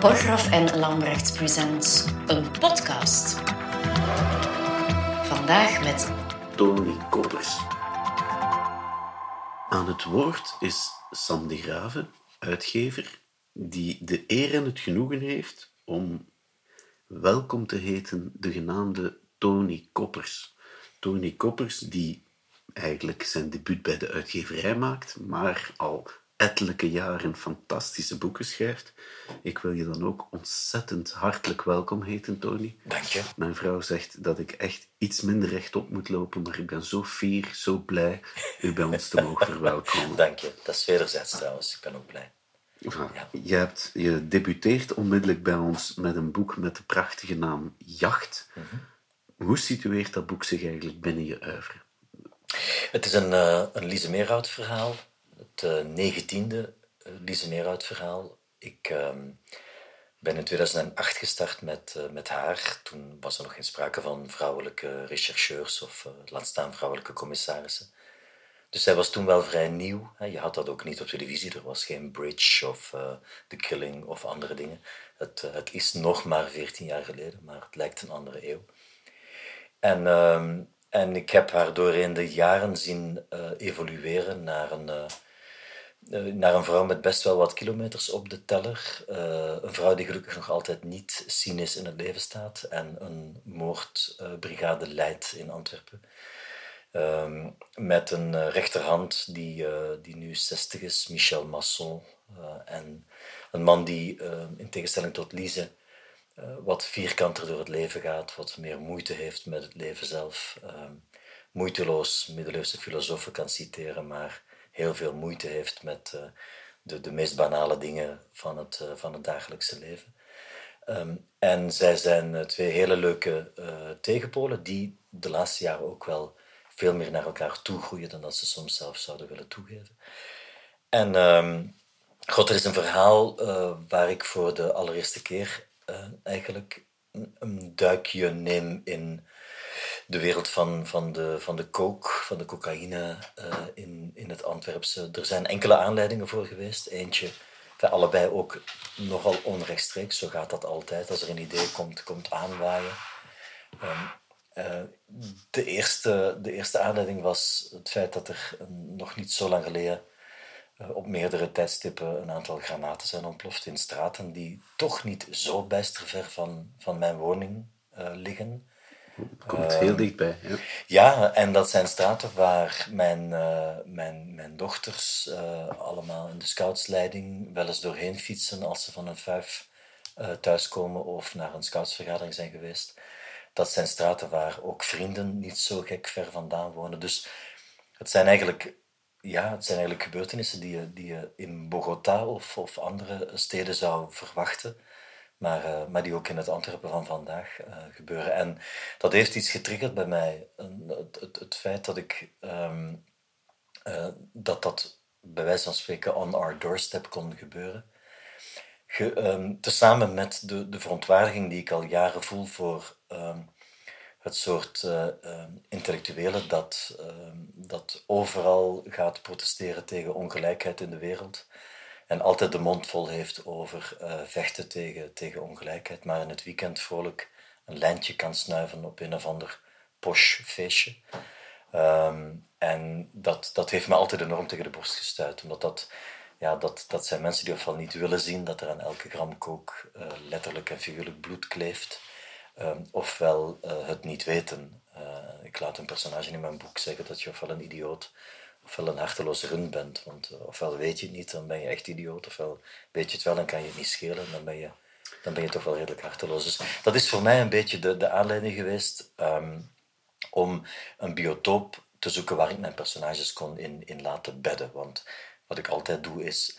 Borgroff en Lambrecht Presents, een podcast. Vandaag met Tony Koppers. Aan het woord is Sandy Graven, uitgever, die de eer en het genoegen heeft om welkom te heten de genaamde Tony Koppers. Tony Koppers, die eigenlijk zijn debuut bij de uitgeverij maakt, maar al ettelijke jaren fantastische boeken schrijft. Ik wil je dan ook ontzettend hartelijk welkom heten, Tony. Dank je. Mijn vrouw zegt dat ik echt iets minder rechtop moet lopen, maar ik ben zo fier, zo blij u bij ons te mogen verwelkomen. Dank je. Dat is wederzijds trouwens. Ik ben ook blij. Voilà. Je, hebt, je debuteert onmiddellijk bij ons met een boek met de prachtige naam Jacht. Hoe situeert dat boek zich eigenlijk binnen je oeuvre? Het is een, uh, een Lise Meerhout verhaal. Het uh, negentiende uh, Meerhout verhaal. Ik ehm, ben in 2008 gestart met, uh, met haar. Toen was er nog geen sprake van vrouwelijke rechercheurs of laat staan vrouwelijke commissarissen. Dus zij was toen wel vrij nieuw. Je had dat ook niet op televisie. Er was geen Bridge of The Killing of andere dingen. Het, het is nog maar 14 jaar geleden, maar het lijkt een andere eeuw. En, uh, en ik heb haar doorheen de jaren zien uh, evolueren naar een, uh, naar een vrouw met best wel wat kilometers op de teller. een vrouw die gelukkig nog altijd niet cynisch in het leven staat en een moordbrigade leidt in Antwerpen. Ehm, met een rechterhand die, die nu 60 is, Michel Masson. en een man die in tegenstelling tot Lise wat vierkanter door het leven gaat, wat meer moeite heeft met het leven zelf, uh, moeiteloos middeleeuwse filosofen kan citeren, maar heel veel moeite heeft met uh, de, de meest banale dingen van het, van het dagelijkse leven. Um, en zij zijn twee hele leuke tegenpolen die de laatste jaren ook wel veel meer naar elkaar toe groeien dan dat ze soms zelf zouden willen toegeven. En um, God, er is een verhaal waar ik voor de allereerste keer eigenlijk een, duikje neem in de wereld van, van, de, van de coke, van de cocaïne uh, in, in het Antwerpse. Er zijn enkele aanleidingen voor geweest. Eentje, enfin, allebei ook nogal onrechtstreeks, zo gaat dat altijd. Als er een idee komt, komt aanwaaien. Um, uh, de, eerste, de eerste aanleiding was het feit dat er nog niet zo lang geleden op meerdere tijdstippen een aantal granaten zijn ontploft in straten die toch niet zo bijster ver van, van mijn woning uh, Komt uh, heel dichtbij. Ja. ja, en dat zijn straten waar mijn, uh, mijn, mijn dochters allemaal in de scoutsleiding wel eens doorheen fietsen als ze van een vijf thuiskomen of naar een scoutsvergadering zijn geweest. Dat zijn straten waar ook vrienden niet zo gek ver vandaan wonen. Dus het zijn eigenlijk ja, het zijn eigenlijk gebeurtenissen die je, die je in Bogota of, of andere steden zou verwachten, maar, uh, maar die ook in het Antwerpen van vandaag uh, gebeuren. En dat heeft iets getriggerd bij mij. Het, het, het feit dat ik um, uh, dat dat bij wijze van spreken on our doorstep kon gebeuren. Ge, um, tezamen met de, de verontwaardiging die ik al jaren voel voor um, het soort uh, intellectuelen dat, dat overal gaat protesteren tegen ongelijkheid in de wereld en altijd de mond vol heeft over vechten tegen, tegen ongelijkheid, maar in het weekend vrolijk een lijntje kan snuiven op een of ander posh feestje. Um, en dat, dat heeft me altijd enorm tegen de borst gestuurd, omdat dat, ja, dat, dat zijn mensen die ofwel niet willen zien dat er aan elke gram kook letterlijk en figuurlijk bloed kleeft. Um, ofwel uh, het niet weten. Ik laat een personage in mijn boek zeggen dat je ofwel een idioot ofwel een harteloze rund bent. Want uh, ofwel weet je het niet, dan ben je echt idioot. Ofwel weet je het wel en kan je het niet schelen, dan ben je, dan ben je toch wel redelijk harteloos. Dus dat is voor mij een beetje de, de aanleiding geweest um, om een biotoop te zoeken waar ik mijn personages kon in, in laten bedden. Want wat ik altijd doe is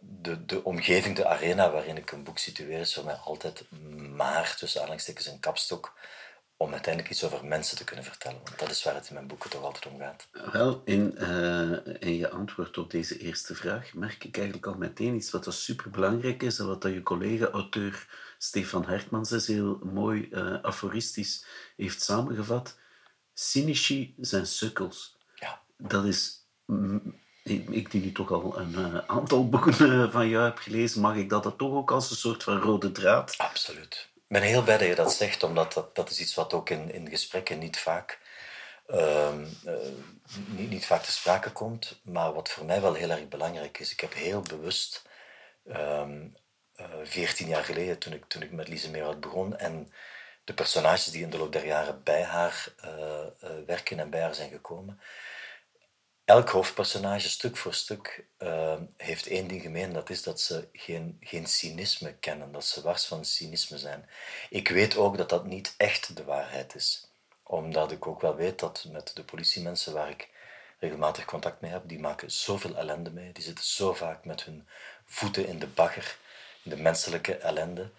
de, de omgeving, de arena waarin ik een boek situeer, is voor mij altijd maar, tussen aanhalingstekens, een kapstok om uiteindelijk iets over mensen te kunnen vertellen. Want dat is waar het in mijn boeken toch altijd om gaat. Wel, in, uh, in je antwoord op deze eerste vraag merk ik eigenlijk al meteen iets wat superbelangrijk is en wat dat je collega-auteur Stefan Hertmans heel mooi uh, aforistisch heeft samengevat. Cynici zijn sukkels. Ja. Dat is ik, ik die nu toch al een uh, aantal boeken van jou heb gelezen, mag ik dat, dat toch ook als een soort van rode draad? Absoluut. Ben heel blij dat je dat zegt, omdat dat, dat is iets wat ook in, in gesprekken niet vaak, uh, niet, niet vaak te sprake komt, maar wat voor mij wel heel erg belangrijk is. Ik heb heel bewust, ehm, veertien jaar geleden, toen ik, toen ik met Lise Meerhout begon, en de personages die in de loop der jaren bij haar werken en bij haar zijn gekomen, elk hoofdpersonage, stuk voor stuk, uh, heeft één ding gemeen. Dat is dat ze geen, geen cynisme kennen. Dat ze wars van cynisme zijn. Ik weet ook dat dat niet echt de waarheid is. Omdat ik ook wel weet dat met de politiemensen waar ik regelmatig contact mee heb, die maken zoveel ellende mee. Die zitten zo vaak met hun voeten in de bagger, in de menselijke ellende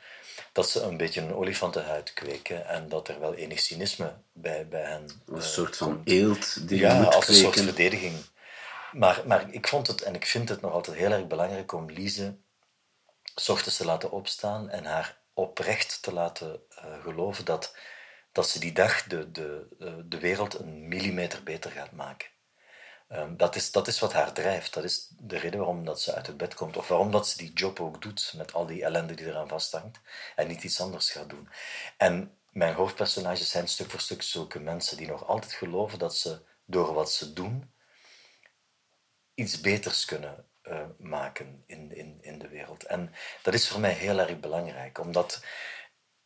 dat ze een beetje een olifantenhuid kweken en dat er wel enig cynisme bij, bij hen Een uh, soort van eelt die ja, je moet als een soort verdediging. Maar, maar ik vond het en ik vind het nog altijd heel erg belangrijk om Lise s ochtends te laten opstaan en haar oprecht te laten uh, geloven dat, dat ze die dag de, de, uh, de wereld een millimeter beter gaat maken. Um, dat, is, dat is wat haar drijft. Dat is de reden waarom dat ze uit het bed komt. Of waarom dat ze die job ook doet met al die ellende die eraan vasthangt. En niet iets anders gaat doen. En mijn hoofdpersonages zijn stuk voor stuk zulke mensen die nog altijd geloven dat ze door wat ze doen iets beters kunnen uh, maken in, in, in de wereld. En dat is voor mij heel erg belangrijk. Omdat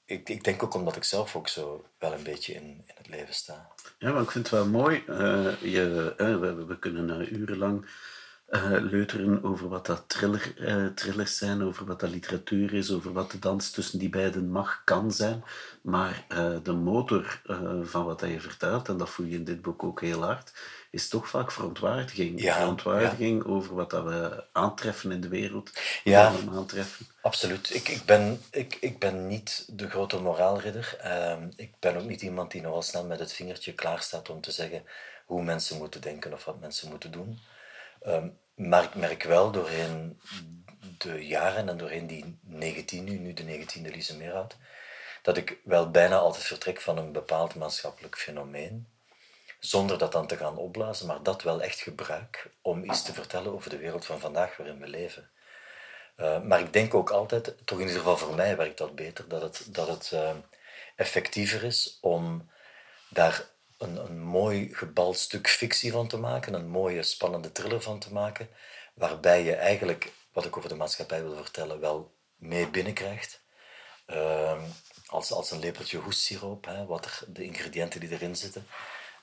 ik, ik denk ook omdat ik zelf ook zo wel een beetje in, in het leven sta. Ja, maar ik vind het wel mooi. Uh, je, uh, we, kunnen urenlang leuteren over wat dat thriller, thrillers zijn, over wat dat literatuur is, over wat de dans tussen die beiden mag, kan zijn. Maar de motor van wat je vertelt, en dat voel je in dit boek ook heel hard, is toch vaak verontwaardiging. Ja, verontwaardiging ja. over wat dat we aantreffen in de wereld. Ja, aantreffen. absoluut. Ik, ik, ben, ik, ik ben niet de grote moraalridder. Uh, ik ben ook niet iemand die nogal snel met het vingertje klaar staat om te zeggen hoe mensen moeten denken of wat mensen moeten doen. Uh, maar ik merk wel doorheen de jaren en doorheen die 19 nu, nu de 19e Lise Meerhout, dat ik wel bijna altijd vertrek van een bepaald maatschappelijk fenomeen zonder dat dan te gaan opblazen, maar dat wel echt gebruik om iets te vertellen over de wereld van vandaag waarin we leven. Uh, maar ik denk ook altijd, toch in ieder geval voor mij werkt dat beter, dat het, dat het uh, effectiever is om daar een, een mooi gebald stuk fictie van te maken, een mooie spannende thriller van te maken, waarbij je eigenlijk, wat ik over de maatschappij wil vertellen, wel mee binnenkrijgt. Uh, als, als een lepeltje hoestsiroop, hè, wat er, de ingrediënten die erin zitten.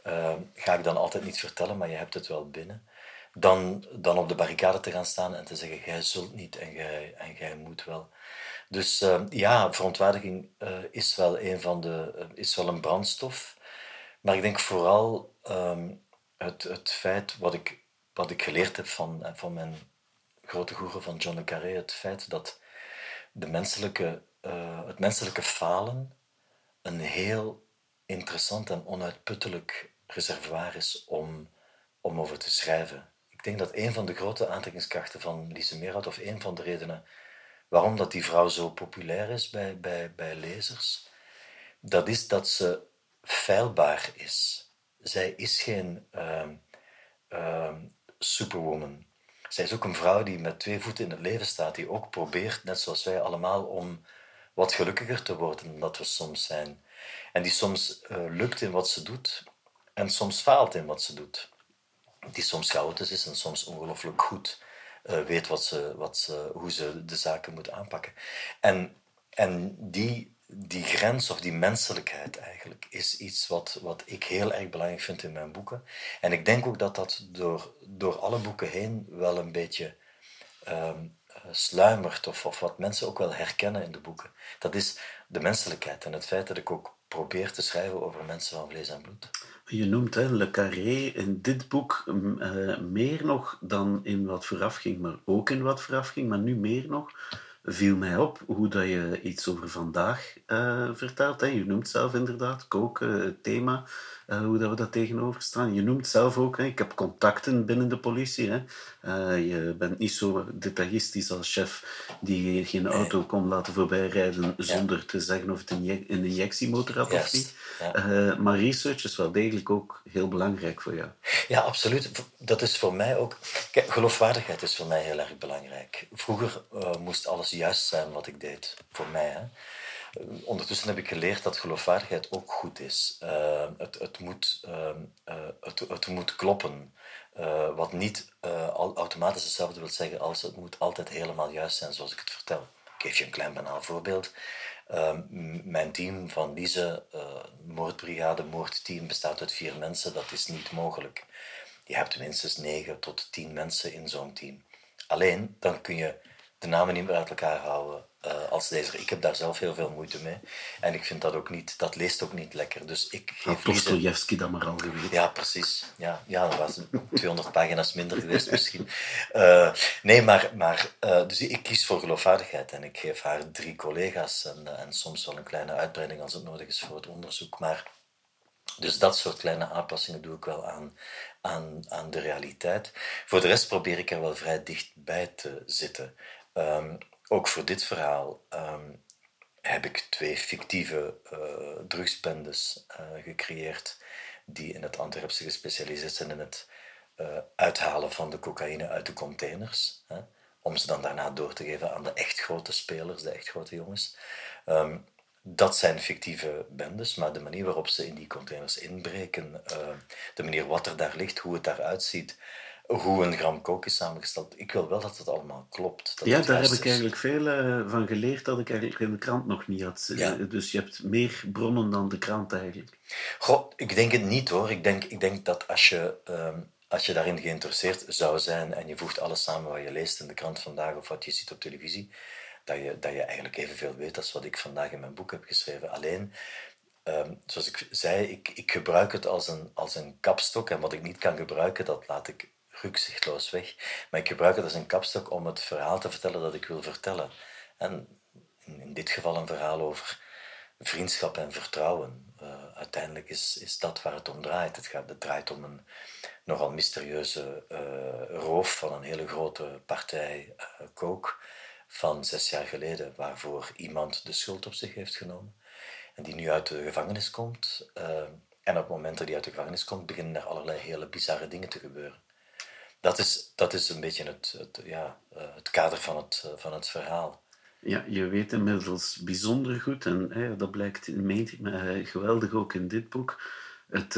Uh, ga ik dan altijd niet vertellen, maar je hebt het wel binnen. Dan, dan op de barricade te gaan staan en te zeggen: Jij zult niet en jij, en jij moet wel. Dus uh, ja, verontwaardiging uh, is, wel een van de, is wel een brandstof. Maar ik denk vooral um, het, het feit wat ik, wat ik geleerd heb van, van mijn grote goeroe van John le Carré: het feit dat de menselijke, het menselijke falen een heel interessant en onuitputtelijk reservoir is om, om over te schrijven. Ik denk dat een van de grote aantrekkingskrachten van Lise Meerhout, of een van de redenen waarom dat die vrouw zo populair is bij, bij, bij lezers, dat is dat ze feilbaar is. Zij is geen uh, uh, superwoman. Zij is ook een vrouw die met twee voeten in het leven staat, die ook probeert, net zoals wij allemaal, om wat gelukkiger te worden dan dat we soms zijn. En die soms uh, lukt in wat ze doet en soms faalt in wat ze doet. Die soms chaotisch is en soms ongelooflijk goed uh, weet wat ze, wat ze, hoe ze de zaken moet aanpakken. En, en die, die grens of die menselijkheid eigenlijk is iets wat, wat ik heel erg belangrijk vind in mijn boeken. En ik denk ook dat dat door, door alle boeken heen wel een beetje um, sluimert of, of wat mensen ook wel herkennen in de boeken. Dat is de menselijkheid en het feit dat ik ook probeer te schrijven over mensen van vlees en bloed. Je noemt hè, Le Carré in dit boek uh, meer nog dan in wat vooraf ging, maar ook in wat vooraf ging, maar nu meer nog. Viel mij op hoe dat je iets over vandaag uh, vertelt. Hè. Je noemt zelf inderdaad koken, het thema. Eh, hoe dat we dat tegenover staan. Je noemt zelf ook, hè, ik heb contacten binnen de politie. Hè. Eh, je bent niet zo detailistisch als chef die geen auto kon laten voorbijrijden zonder te zeggen of het een, een injectiemotor had of niet. Ja. maar research is wel degelijk ook heel belangrijk voor jou. Ja, absoluut. Dat is voor mij ook... Kijk, geloofwaardigheid is voor mij heel erg belangrijk. Vroeger moest alles juist zijn wat ik deed, voor mij. Hè. Ondertussen heb ik geleerd dat geloofwaardigheid ook goed is. Uh, het, het, moet, uh, het, het, moet kloppen. Uh, wat niet automatisch hetzelfde wil zeggen als het moet altijd helemaal juist zijn zoals ik het vertel. Ik geef je een klein banaal voorbeeld. Ehm, mijn team van Lise, moordbrigade, moordteam, bestaat uit vier mensen. Dat is niet mogelijk. Je hebt minstens negen tot tien mensen in zo'n team. Alleen, dan kun je de namen niet meer uit elkaar houden als. Ik heb daar zelf heel veel moeite mee. En ik vind dat ook niet, dat leest ook niet lekker. Dus ik geef Dostojevski dan maar al geweest. Ja, precies. Ja, ja, dat was 200 pagina's minder geweest misschien. Uh, nee, maar, maar uh, dus ik kies voor geloofwaardigheid en ik geef haar drie collega's en, en soms wel een kleine uitbreiding als het nodig is voor het onderzoek. Maar dus dat soort kleine aanpassingen doe ik wel aan, aan, aan de realiteit. Voor de rest probeer ik er wel vrij dichtbij te zitten. Um, ook voor dit verhaal um, heb ik twee fictieve uh, drugsbendes uh, gecreëerd die in het Antwerpse gespecialiseerd zijn in het uh, uithalen van de cocaïne uit de containers. Hè, om ze dan daarna door te geven aan de echt grote spelers, de echt grote jongens. Um, dat zijn fictieve bendes, maar de manier waarop ze in die containers inbreken, de manier wat er daar ligt, hoe het daaruit ziet, hoe een gram kook is samengesteld. Ik wil wel dat het allemaal klopt. Dat ja, daar heb ik eigenlijk veel uh, van geleerd dat ik eigenlijk in de krant nog niet had. Ja. Dus je hebt meer bronnen dan de krant eigenlijk. Goh, ik denk het niet hoor. Ik denk, ik denk dat als je, um, als je daarin geïnteresseerd zou zijn en je voegt alles samen wat je leest in de krant vandaag of wat je ziet op televisie, dat je, dat je eigenlijk evenveel weet als wat ik vandaag in mijn boek heb geschreven. Alleen, um, zoals ik zei, ik, ik gebruik het als een, als een kapstok en wat ik niet kan gebruiken, dat laat ik rukzichtloos weg. Maar ik gebruik het als een kapstok om het verhaal te vertellen dat ik wil vertellen. En in dit geval een verhaal over vriendschap en vertrouwen. Uh, uiteindelijk is, is dat waar het om draait. Het, gaat, het draait om een nogal mysterieuze uh, roof van een hele grote partij uh, van zes jaar geleden, waarvoor iemand de schuld op zich heeft genomen en die nu uit de gevangenis komt. en op het moment dat hij uit de gevangenis komt, beginnen er allerlei hele bizarre dingen te gebeuren dat is, dat is een beetje het, het, ja, eh, het kader van het, eh, van het verhaal. Ja, je weet inmiddels bijzonder goed, en hè, dat blijkt uh, geweldig ook in dit boek. Het,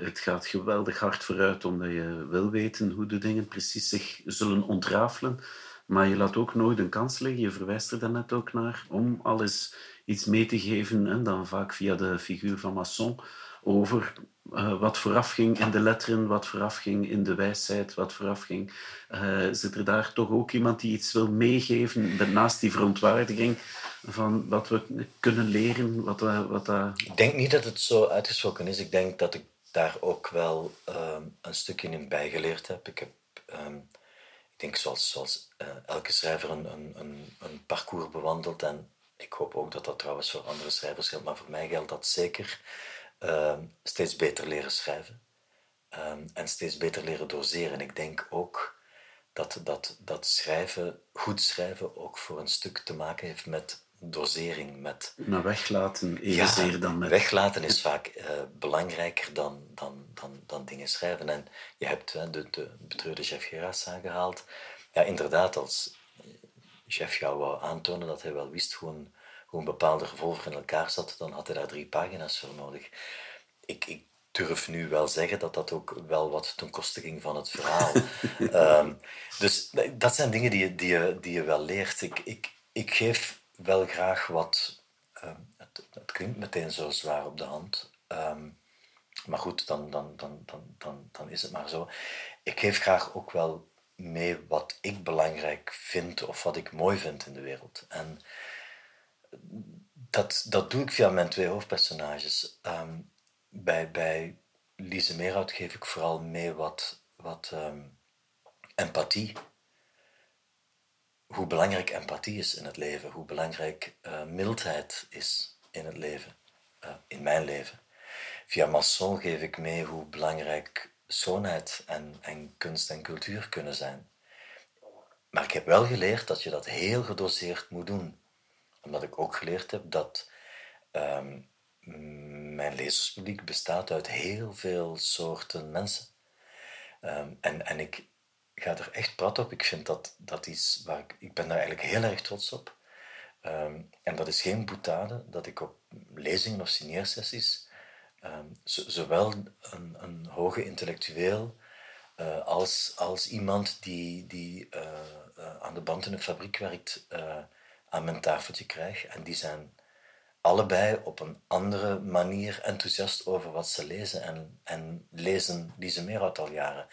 het gaat geweldig hard vooruit omdat je wil weten hoe de dingen precies zich zullen ontrafelen. Maar je laat ook nooit een kans liggen. Je verwijst er net ook naar om alles iets mee te geven, en dan vaak via de figuur van Masson, over uh, wat voorafging in de letteren, wat voorafging in de wijsheid, wat voorafging. Uh, zit er daar toch ook iemand die iets wil meegeven, naast die verontwaardiging van wat we kunnen leren? Wat, wat, uh... Ik denk niet dat het zo uitgesproken is. Ik denk dat ik daar ook wel um, een stukje in bijgeleerd heb. Ik heb, um, ik denk zoals, zoals elke schrijver, een, een, een parcours bewandeld. En ik hoop ook dat dat trouwens voor andere schrijvers geldt, maar voor mij geldt dat zeker. Ehm, steeds beter leren schrijven. Um, en steeds beter leren doseren. Ik denk ook dat, dat, dat schrijven, goed schrijven, ook voor een stuk te maken heeft met dosering. Met, nou, weglaten evenzeer ja, dan met... Weglaten is vaak uh, belangrijker dan, dan, dan, dan dingen schrijven. En je hebt de, de betreurde chef Geras aangehaald. Ja, inderdaad, als chef jou wou aantonen dat hij wel wist hoe een hoe een bepaalde revolver in elkaar zat, dan had hij daar drie pagina's voor nodig. Ik, ik durf nu wel zeggen dat dat ook wel wat ten koste ging van het verhaal. um, dus dat zijn dingen die je, die je, die je wel leert. Ik, ik, ik geef wel graag wat. Um, het, het, klinkt meteen zo zwaar op de hand. Um, maar goed, dan, dan, dan, dan, dan, dan is het maar zo. Ik geef graag ook wel mee wat ik belangrijk vind of wat ik mooi vind in de wereld. En dat, dat doe ik via mijn twee hoofdpersonages. Um, bij, bij Lise Meerhout geef ik vooral mee wat, wat um, empathie. Hoe belangrijk empathie is in het leven, hoe belangrijk uh, mildheid is in het leven, uh, in mijn leven. via Masson geef ik mee hoe belangrijk schoonheid en, en kunst en cultuur kunnen zijn. Maar ik heb wel geleerd dat je dat heel gedoseerd moet doen. Omdat ik ook geleerd heb dat ehm, mijn lezerspubliek bestaat uit heel veel soorten mensen. Ehm, en, en ik ga er echt prat op. Ik vind dat, dat iets waar ik, ik ben daar eigenlijk heel erg trots op. Ehm, en dat is geen boetade dat ik op lezingen of signeersessies um, zowel een, een, hoge intellectueel uh, als, als iemand die, die uh, uh, aan de band in een fabriek werkt aan mijn tafeltje krijg. En die zijn allebei op een andere manier enthousiast over wat ze lezen en, en lezen die ze meer uit al jaren.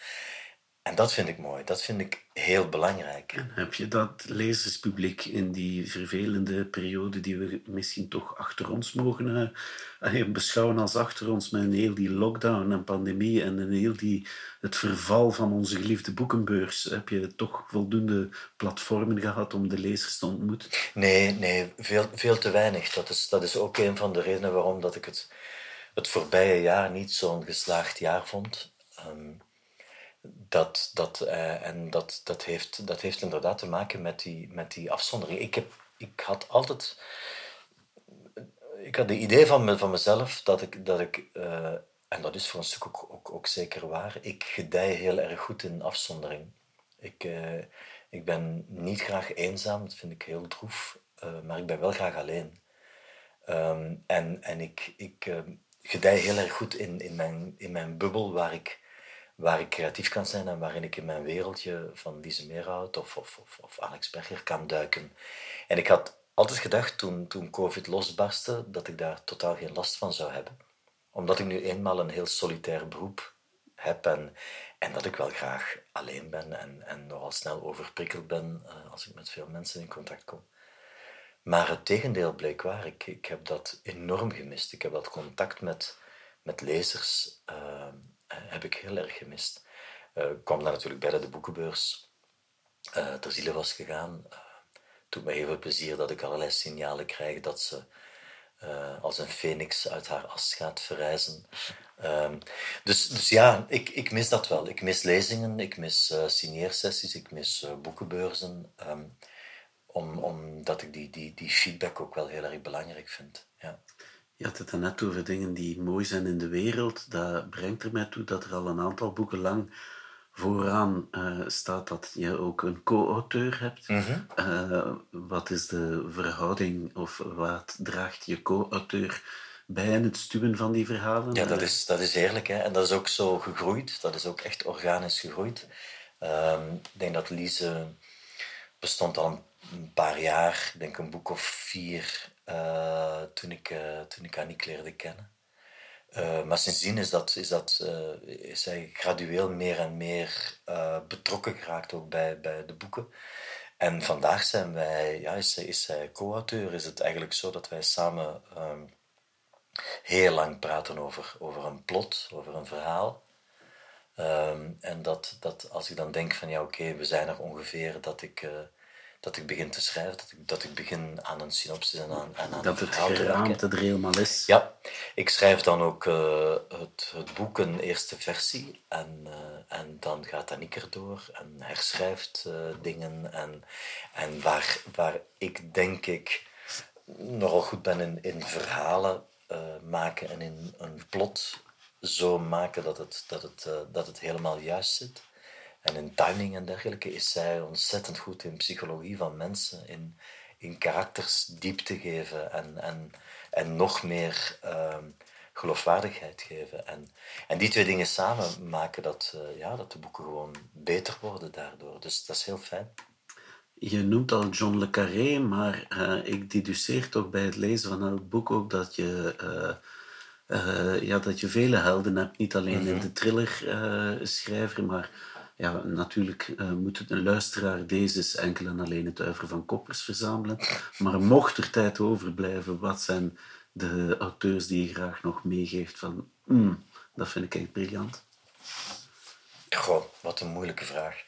En dat vind ik mooi, dat vind ik heel belangrijk. En heb je dat lezerspubliek in die vervelende periode die we misschien toch achter ons mogen uh, beschouwen als achter ons, met een heel die lockdown en pandemie en een heel die, het verval van onze geliefde boekenbeurs, heb je toch voldoende platformen gehad om de lezers te ontmoeten? Nee, nee veel, veel te weinig. Dat is, dat is ook een van de redenen waarom dat ik het, het voorbije jaar niet zo'n geslaagd jaar vond. Um, dat, dat, uh, en dat, dat, heeft, dat heeft inderdaad te maken met die, met die afzondering. Ik, heb, ik had altijd. Ik had de idee van, van mezelf dat ik. Dat ik uh, en dat is voor een stuk ook, ook, zeker waar. Ik gedij heel erg goed in afzondering. Ik, uh, ik ben niet graag eenzaam, dat vind ik heel droef. maar ik ben wel graag alleen. Um, en en ik, ik gedij heel erg goed in, in, mijn, in mijn bubbel waar ik waar ik creatief kan zijn en waarin ik in mijn wereldje van Lise Meerhout of, of, of, of Alex Berger kan duiken. En ik had altijd gedacht toen, toen COVID losbarstte dat ik daar totaal geen last van zou hebben. Omdat ik nu eenmaal een heel solitair beroep heb en, en dat ik wel graag alleen ben en, en nogal snel overprikkeld ben uh, als ik met veel mensen in contact kom. Maar het tegendeel bleek waar. Ik, ik heb dat enorm gemist. Ik heb dat contact met, met lezers. Uh, heb ik heel erg gemist. Uh, kwam dan natuurlijk bij de boekenbeurs uh, ter ziele was gegaan. Uh, het doet me heel veel plezier dat ik allerlei signalen krijg dat ze als een phoenix uit haar as gaat verrijzen. Ehm, dus, dus ja, ik, ik mis dat wel. Ik mis lezingen, ik mis signeersessies, ik mis boekenbeurzen. Um, om, omdat ik die, die, die feedback ook wel heel erg belangrijk vind. Ja. Je had het net over dingen die mooi zijn in de wereld. Dat brengt er mij toe dat er al een aantal boeken lang vooraan uh, staat dat je ook een co-auteur hebt. -hmm. uh, wat is de verhouding of wat draagt je co-auteur bij in het stuwen van die verhalen? Ja, dat is, dat is eerlijk. Hè? En dat is ook zo gegroeid. Dat is ook echt organisch gegroeid. Uh, ik denk dat Lise bestond al een paar jaar, ik denk een boek of vier uh, toen, ik, uh, toen ik Annick leerde kennen. Uh, maar sindsdien is, dat, is, dat, is zij gradueel meer en meer betrokken geraakt ook bij, bij de boeken. En vandaag zijn wij, ja, is, zij, co-auteur. Is het eigenlijk zo dat wij samen um, heel lang praten over, over een plot, over een verhaal. Um, en dat, dat als ik dan denk van ja, oké, we zijn er ongeveer dat ik dat ik begin te schrijven, dat ik, dat ik begin aan een synopsis en aan, aan dat een verhaal te werken. Dat het er helemaal is. Ja, ik schrijf dan ook uh, het, het boek een eerste versie en, uh, en dan gaat Annick erdoor en herschrijft uh, dingen en, en waar, waar ik denk ik nogal goed ben in, in verhalen maken en in een plot zo maken dat het, dat het, dat het helemaal juist zit. En in timing en dergelijke is zij ontzettend goed in psychologie van mensen, in, in karakters diepte geven en, en, en nog meer uh, geloofwaardigheid geven. En, en die twee dingen samen maken dat, uh, ja, dat de boeken gewoon beter worden daardoor. Dus dat is heel fijn. Je noemt al John le Carré, maar uh, ik deduceer toch bij het lezen van het boek ook dat je, uh, ja, dat je vele helden hebt. Niet alleen mm -hmm. in de thrillerschrijver, maar ja, natuurlijk uh, moet een luisteraar deze enkel en alleen het uiver van koppers verzamelen. Maar mocht er tijd overblijven, wat zijn de auteurs die je graag nog meegeeft van... Mm, dat vind ik echt briljant. Goh, wat een moeilijke vraag.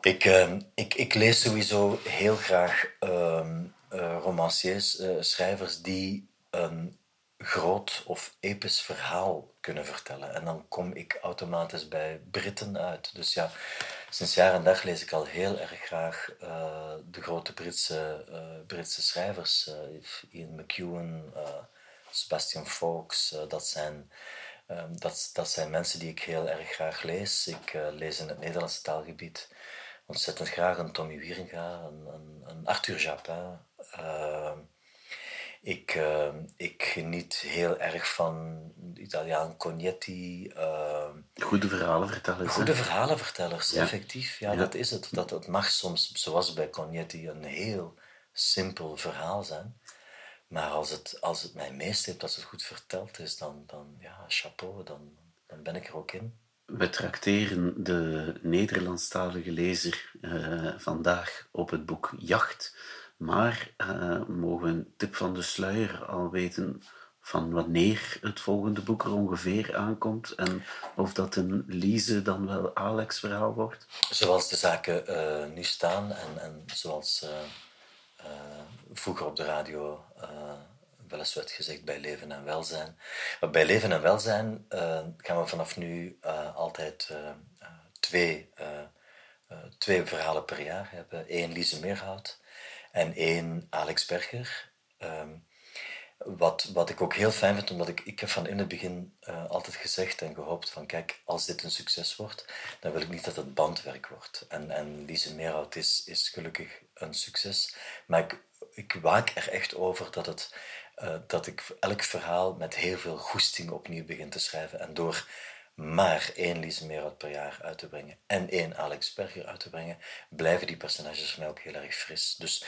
Ik, uh, ik, ik lees sowieso heel graag uh, romanciers, schrijvers die een groot of episch verhaal kunnen vertellen. En dan kom ik automatisch bij Britten uit. Dus ja, sinds jaar en dag lees ik al heel erg graag uh, de grote Britse, uh, Britse schrijvers. Uh, Ian McEwan, Sebastian Faulks. dat, zijn, um, dat, dat zijn mensen die ik heel erg graag lees. Ik lees in het Nederlandse taalgebied ontzettend graag een Tommy Wieringa, een, een, een Arthur Japin. Ehm, ik, uh, ik geniet heel erg van Italiaan Cognetti. Uh, goede verhalenvertellers. Goede verhalenvertellers, effectief. Ja, dat is het. Dat, het mag soms, zoals bij Cognetti, een heel simpel verhaal zijn. Maar als het, als het mij meestept, als het goed verteld is, dan, dan ja, chapeau, dan, dan ben ik er ook in. We trakteren de Nederlandstalige lezer uh, vandaag op het boek Jacht maar uh, mogen een tip van de sluier al weten van wanneer het volgende boek er ongeveer aankomt en of dat een Lise dan wel Alex verhaal wordt? Zoals de zaken uh, nu staan en, en zoals uh, vroeger op de radio wel eens werd gezegd bij leven en welzijn. Bij leven en welzijn gaan we vanaf nu altijd twee, twee verhalen per jaar hebben. Eén Lise Meerhout en één Alex Berger. Ehm, wat, wat ik ook heel fijn vind, omdat ik, ik heb van in het begin uh, altijd gezegd en gehoopt van kijk, als dit een succes wordt, dan wil ik niet dat het bandwerk wordt. En, en Lise Meerhout is, is gelukkig een succes, maar ik, ik waak er echt over dat, het, uh, dat ik elk verhaal met heel veel goesting opnieuw begin te schrijven. En door maar één Lise Meerhout per jaar uit te brengen en één Alex Berger uit te brengen, blijven die personages voor mij ook heel erg fris. Dus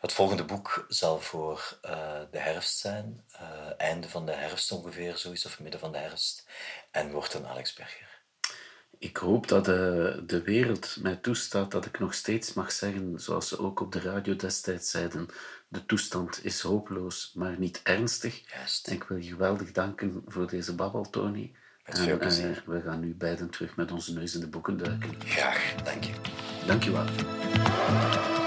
het volgende boek zal voor uh, de herfst zijn, uh, einde van de herfst ongeveer, zoiets, of midden van de herfst, en wordt een Alex Berger. Ik hoop dat de, de wereld mij toestaat dat ik nog steeds mag zeggen, zoals ze ook op de radio destijds zeiden, de toestand is hopeloos, maar niet ernstig. Juist. En ik wil je geweldig danken voor deze babbel, Tony. Met veel plezier. we gaan nu beiden terug met onze neus in de boeken duiken. Graag, dank je. Dank je wel.